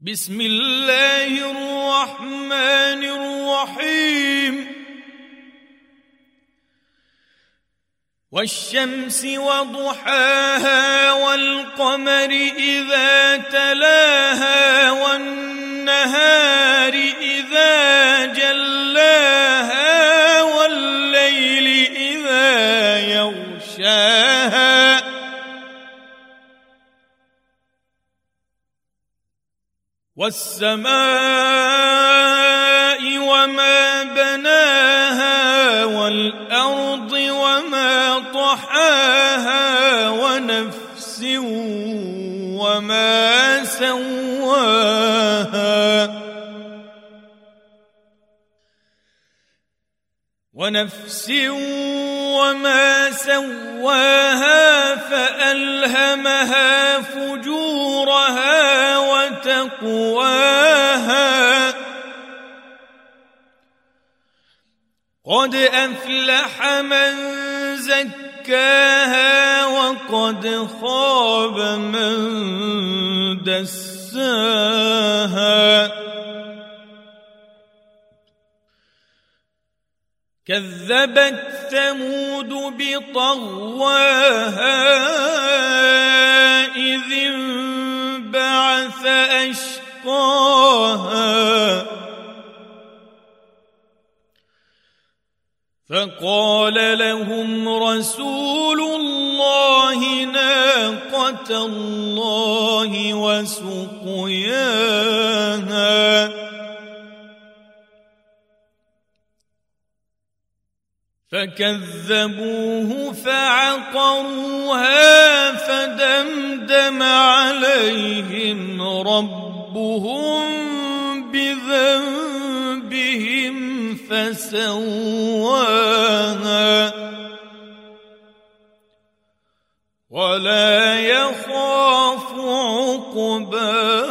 بسم الله الرحمن الرحيم. والشمس وضحاها والقمر إذا تلاها والنهار إذا جلاها والسماء وما بناها والأرض وما طحاها ونفس وما سواها ونفس وما سواها فألهمها فجورها وتقواها قد أفلح من زكاها وقد خاب من دساها. كذبت ثمود بطغواها. أشقاها فقال لهم رسول الله ناقة الله وسقياها. فكذبوه فعقروها فدمدم عليهم ربهم بذنبهم فسواها ولا يخاف عقباها